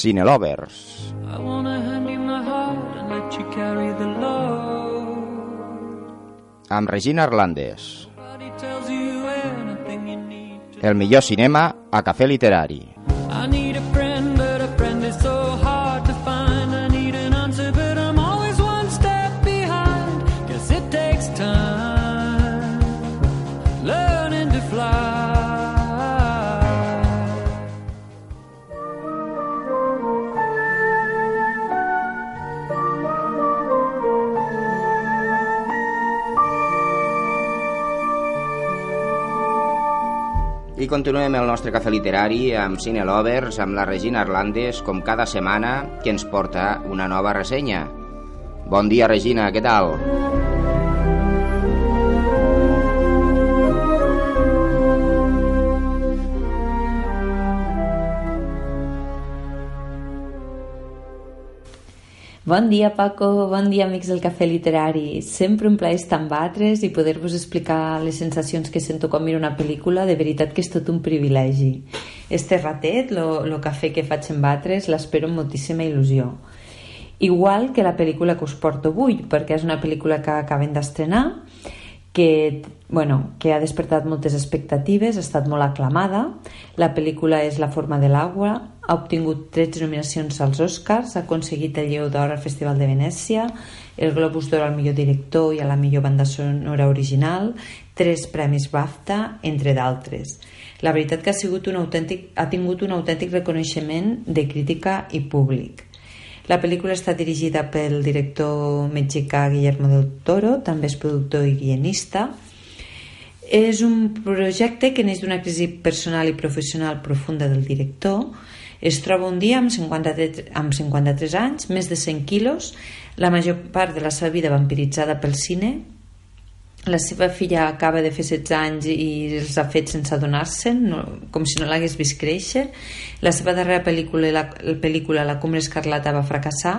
Cine Lovers. I wanna hand you my heart and let you carry the load. Amb Regina Arlandes. El millor cinema a Cafè Literari. I continuem el nostre cafè literari amb Cine Lovers, amb la Regina Arlandes, com cada setmana, que ens porta una nova ressenya. Bon dia, Regina, què tal? Bon dia, Paco. Bon dia, amics del Cafè Literari. Sempre un plaer estar amb altres i poder-vos explicar les sensacions que sento quan miro una pel·lícula. De veritat que és tot un privilegi. Este ratet, lo, lo cafè que faig amb altres, l'espero amb moltíssima il·lusió. Igual que la pel·lícula que us porto avui, perquè és una pel·lícula que acaben d'estrenar, que, bueno, que ha despertat moltes expectatives, ha estat molt aclamada. La pel·lícula és La forma de l'aigua, ha obtingut 13 nominacions als Oscars, ha aconseguit el Lleu d'Or al Festival de Venècia, el Globus d'Or al millor director i a la millor banda sonora original, tres premis BAFTA, entre d'altres. La veritat que ha, sigut un autèntic, ha tingut un autèntic reconeixement de crítica i públic. La pel·lícula està dirigida pel director mexicà Guillermo del Toro, també és productor i guionista. És un projecte que neix d'una crisi personal i professional profunda del director. Es troba un dia amb 53, amb 53 anys, més de 100 quilos, la major part de la seva vida vampiritzada pel cine. La seva filla acaba de fer 16 anys i els ha fet sense adonar-se'n, no, com si no l'hagués vist créixer. La seva darrera pel·lícula, la, la pel·lícula La Cumbre Escarlata va fracassar,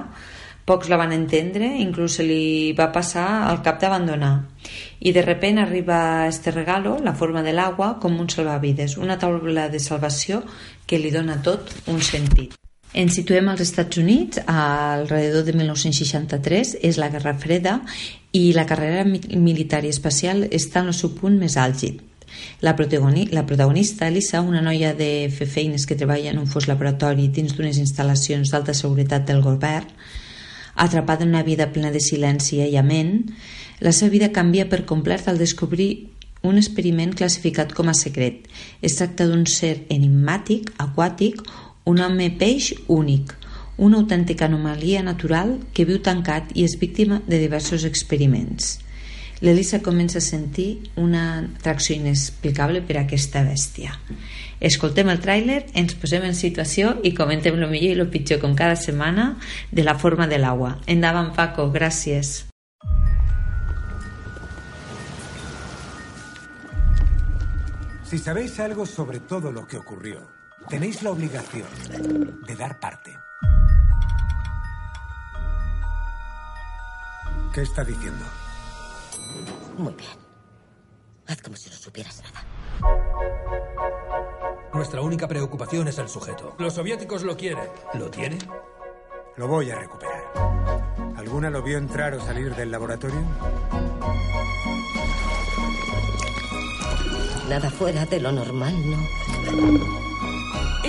pocs la van entendre, inclús se li va passar al cap d'abandonar. I de repent arriba este regalo, la forma de l'aigua, com un salvavides, una taula de salvació que li dona tot un sentit. Ens situem als Estats Units, alrededor de 1963, és la Guerra Freda i la carrera mi- militar i espacial està en el seu punt més àlgid. La, protagoni la protagonista, Elisa, una noia de fer feines que treballa en un fos laboratori dins d'unes instal·lacions d'alta seguretat del govern, atrapada en una vida plena de silenci i aïllament, la seva vida canvia per complet al descobrir un experiment classificat com a secret. Es tracta d'un ser enigmàtic, aquàtic, un home peix únic, una autèntica anomalia natural que viu tancat i és víctima de diversos experiments. L'Elisa comença a sentir una atracció inexplicable per a aquesta bèstia. Escoltem el tràiler, ens posem en situació i comentem lo millor i lo pitjor com cada setmana de la forma de l'aigua. Endavant, Paco, gràcies. Si sabéis algo sobre todo lo que ocurrió, tenéis la obligación de dar parte. ¿Qué está diciendo? Muy bien. Haz como si no supieras nada. Nuestra única preocupación es el sujeto. Los soviéticos lo quieren. ¿Lo tienen? Lo voy a recuperar. ¿Alguna lo vio entrar o salir del laboratorio? Nada fuera de lo normal, ¿no?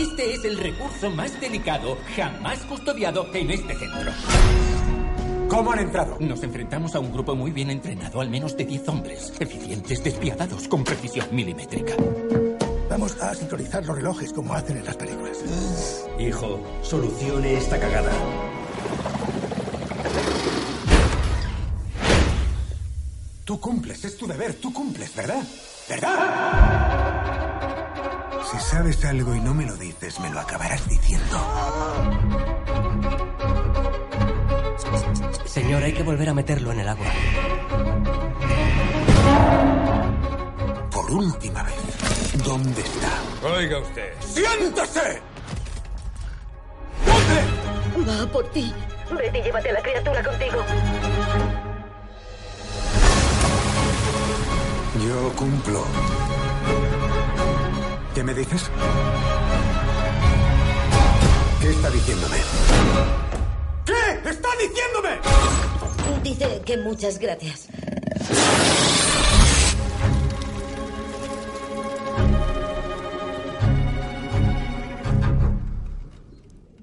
Este es el recurso más delicado jamás custodiado en este centro. ¿Cómo han entrado? Nos enfrentamos a un grupo muy bien entrenado, al menos de 10 hombres, eficientes, despiadados, con precisión milimétrica. Vamos a sincronizar los relojes como hacen en las películas. Hijo, solucione esta cagada. Tú cumples, es tu deber, tú cumples, ¿verdad? ¿Verdad? Si sabes algo y no me lo dices, me lo acabarás diciendo. Señor, hay que volver a meterlo en el agua. Por última vez, ¿dónde está? Oiga usted. ¡Siéntese! Va por ti. Vete y llévate a la criatura contigo. Yo cumplo. ¿Qué me dices? ¿Qué está diciéndome? ¿Qué está diciéndome? Dice que muchas gracias.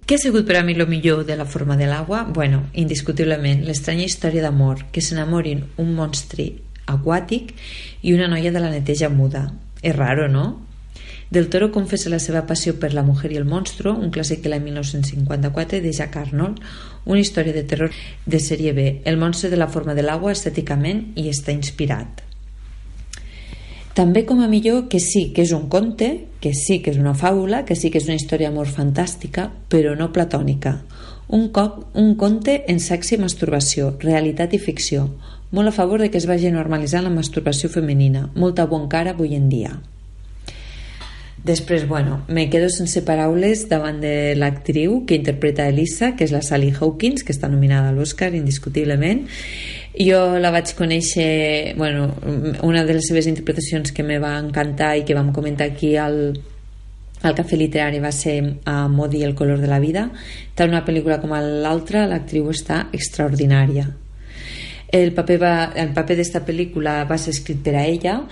Què ha sigut per a mi el millor de la forma de l'aigua? Bueno, indiscutiblement, l'estranya història d'amor, que s'enamorin un monstre aquàtic i una noia de la neteja muda. És raro, no? Del Toro confessa la seva passió per La mujer i el monstruo, un clàssic de l'any 1954 de Jack Arnold, una història de terror de sèrie B. El monstre de la forma de l'aigua estèticament i està inspirat. També com a millor que sí que és un conte, que sí que és una fàbula, que sí que és una història d'amor fantàstica, però no platònica. Un, cop, un conte en sexe i masturbació, realitat i ficció, molt a favor de que es vagi normalitzant la masturbació femenina, molta bon cara avui en dia. Després, bueno, me quedo sense paraules davant de l'actriu que interpreta Elisa, que és la Sally Hawkins, que està nominada a l'Oscar indiscutiblement. Jo la vaig conèixer, bueno, una de les seves interpretacions que me va encantar i que vam comentar aquí al, el cafè literari va ser a Modi el color de la vida. Tant una pel·lícula com l'altra l'actriu està extraordinària. El paper, va, el paper d'esta pel·lícula va ser escrit per a ella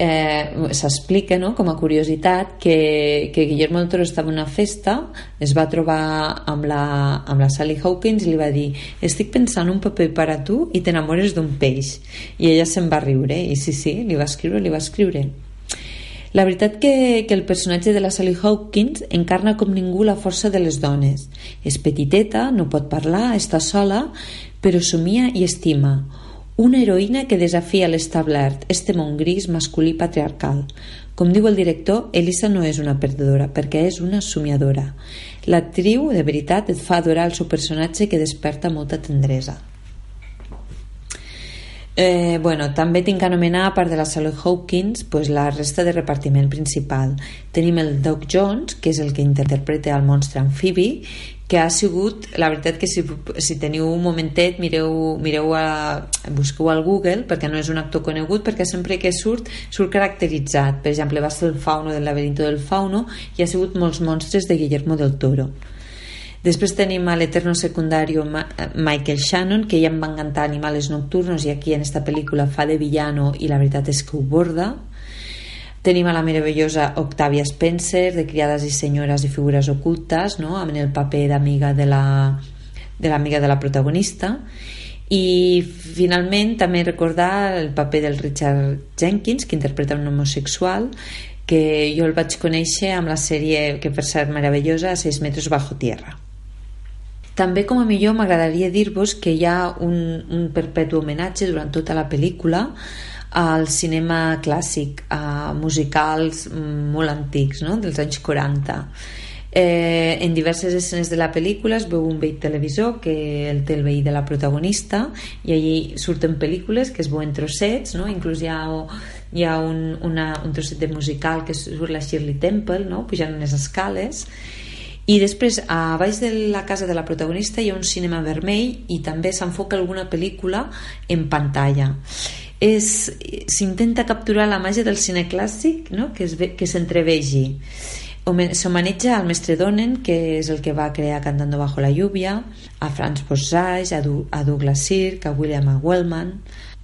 eh, s'explica no? com a curiositat que, que Guillermo del Toro estava en una festa es va trobar amb la, amb la Sally Hawkins i li va dir estic pensant un paper per a tu i t'enamores d'un peix i ella se'n va riure i sí, sí, li va escriure, li va escriure la veritat que, que el personatge de la Sally Hawkins encarna com ningú la força de les dones. És petiteta, no pot parlar, està sola, però somia i estima una heroïna que desafia l'establert, este món gris masculí patriarcal. Com diu el director, Elisa no és una perdedora, perquè és una somiadora. L'actriu, de veritat, et fa adorar el seu personatge que desperta molta tendresa. Eh, bueno, també tinc que anomenar, a part de la Sally Hawkins, pues, la resta de repartiment principal. Tenim el Doc Jones, que és el que interpreta el monstre amfibi, que ha sigut, la veritat que si, si teniu un momentet mireu, mireu a, busqueu al Google perquè no és un actor conegut perquè sempre que surt, surt caracteritzat per exemple va ser el fauno del laberinto del fauno i ha sigut molts monstres de Guillermo del Toro Després tenim a l'eterno secundario Michael Shannon, que ja em va encantar Animales Nocturnos i aquí en esta pel·lícula fa de villano i la veritat és que ho borda. Tenim a la meravellosa Octavia Spencer, de Criades i Senyores i Figures Ocultes, no? amb el paper d'amiga de la de l'amiga de la protagonista i finalment també recordar el paper del Richard Jenkins que interpreta un homosexual que jo el vaig conèixer amb la sèrie que per ser meravellosa 6 metres bajo tierra també com a millor m'agradaria dir-vos que hi ha un, un perpetu homenatge durant tota la pel·lícula al cinema clàssic, a musicals molt antics, no? dels anys 40. Eh, en diverses escenes de la pel·lícula es veu un vell televisor que el té el veí de la protagonista i allí surten pel·lícules que es veuen trossets, no? inclús hi ha, hi ha un, una, un trosset de musical que surt la Shirley Temple no? pujant unes escales i després a baix de la casa de la protagonista hi ha un cinema vermell i també s'enfoca alguna pel·lícula en pantalla s'intenta capturar la màgia del cine clàssic no? que, es que s'entrevegi s'homenatja al mestre Donen que és el que va crear Cantando bajo la lluvia a Franz Bossage a, du a Douglas Sirk, a William A. Wellman.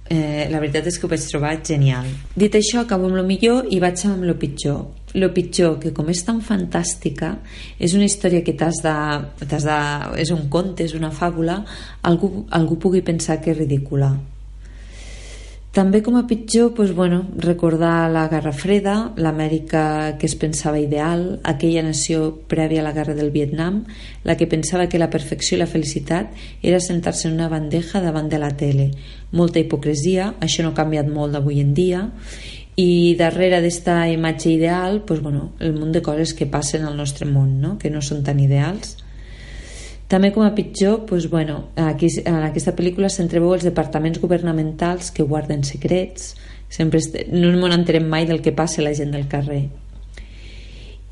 Eh, la veritat és que ho vaig trobar genial. Dit això acabo amb lo millor i vaig amb lo pitjor. Lo pitjor, que com és tan fantàstica és una història que t'has de, de és un conte, és una fàbula algú, algú pugui pensar que és ridícula També com a pitjor, doncs, bueno, recordar la Guerra Freda, l'Amèrica que es pensava ideal, aquella nació prèvia a la Guerra del Vietnam, la que pensava que la perfecció i la felicitat era sentar-se en una bandeja davant de la tele. Molta hipocresia, això no ha canviat molt d'avui en dia, i darrere d'esta imatge ideal, doncs, bueno, el munt de coses que passen al nostre món, no? que no són tan ideals. També com a pitjor, doncs, bueno, aquí, en aquesta pel·lícula s'entreveu els departaments governamentals que guarden secrets, sempre no ens enterem mai del que passa la gent del carrer.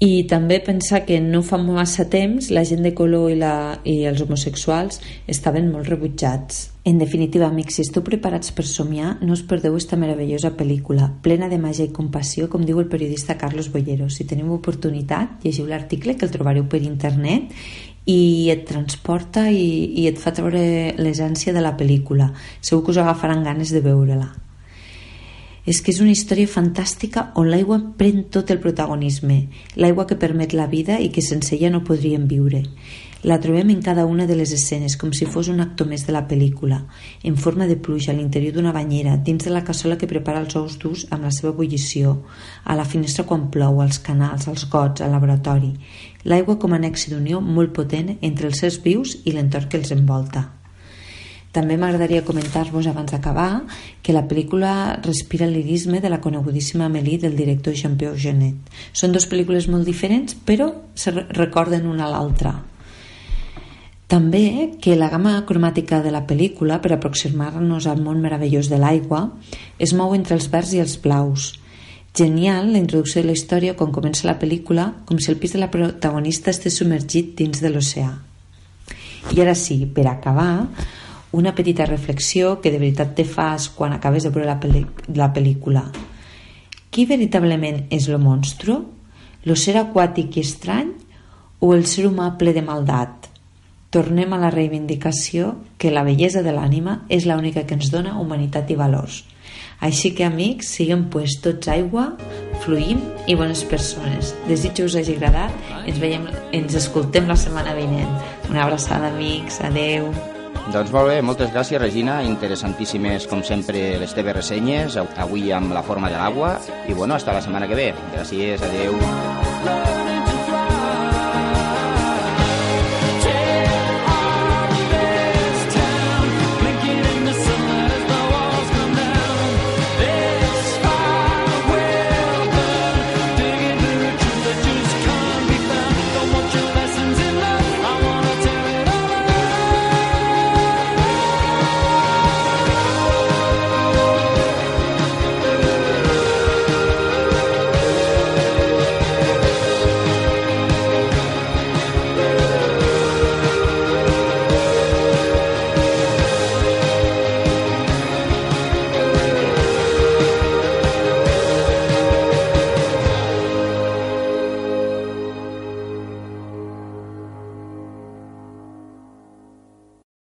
I també pensar que no fa massa temps la gent de color i, la, i els homosexuals estaven molt rebutjats. En definitiva, amics, si esteu preparats per somiar, no us perdeu esta meravellosa pel·lícula, plena de màgia i compassió, com diu el periodista Carlos Bollero. Si teniu oportunitat, llegiu l'article que el trobareu per internet i et transporta i, i et fa treure l'essència de la pel·lícula. Segur que us agafaran ganes de veure-la. És que és una història fantàstica on l'aigua pren tot el protagonisme, l'aigua que permet la vida i que sense ella no podríem viure. La trobem en cada una de les escenes, com si fos un actor més de la pel·lícula, en forma de pluja a l'interior d'una banyera, dins de la cassola que prepara els ous durs amb la seva ebullició, a la finestra quan plou, als canals, als gots, al laboratori. L'aigua com a nexe d'unió molt potent entre els sers vius i l'entorn que els envolta. També m'agradaria comentar-vos abans d'acabar que la pel·lícula respira l'irisme de la conegudíssima Amélie del director Jean-Pierre Genet. Són dues pel·lícules molt diferents, però se recorden una a l'altra. També que la gamma cromàtica de la pel·lícula, per aproximar-nos al món meravellós de l'aigua, es mou entre els verds i els blaus. Genial la introducció de la història quan comença la pel·lícula, com si el pis de la protagonista estés submergit dins de l'oceà. I ara sí, per acabar, una petita reflexió que de veritat te fas quan acabes de veure la, la pel·lícula. Qui veritablement és lo monstru? Lo ser aquàtic i estrany o el ser humà ple de maldat? Tornem a la reivindicació que la bellesa de l'ànima és l'única que ens dona humanitat i valors. Així que, amics, siguem pues tots aigua, fluïm i bones persones. Desitjo us hagi agradat. Ens veiem, ens escoltem la setmana vinent. Una abraçada, amics. Adeu. Doncs molt bé, moltes gràcies, Regina. Interessantíssimes, com sempre, les teves ressenyes, avui amb la forma de l'aigua. I, bueno, hasta la setmana que ve. Gràcies, adeu.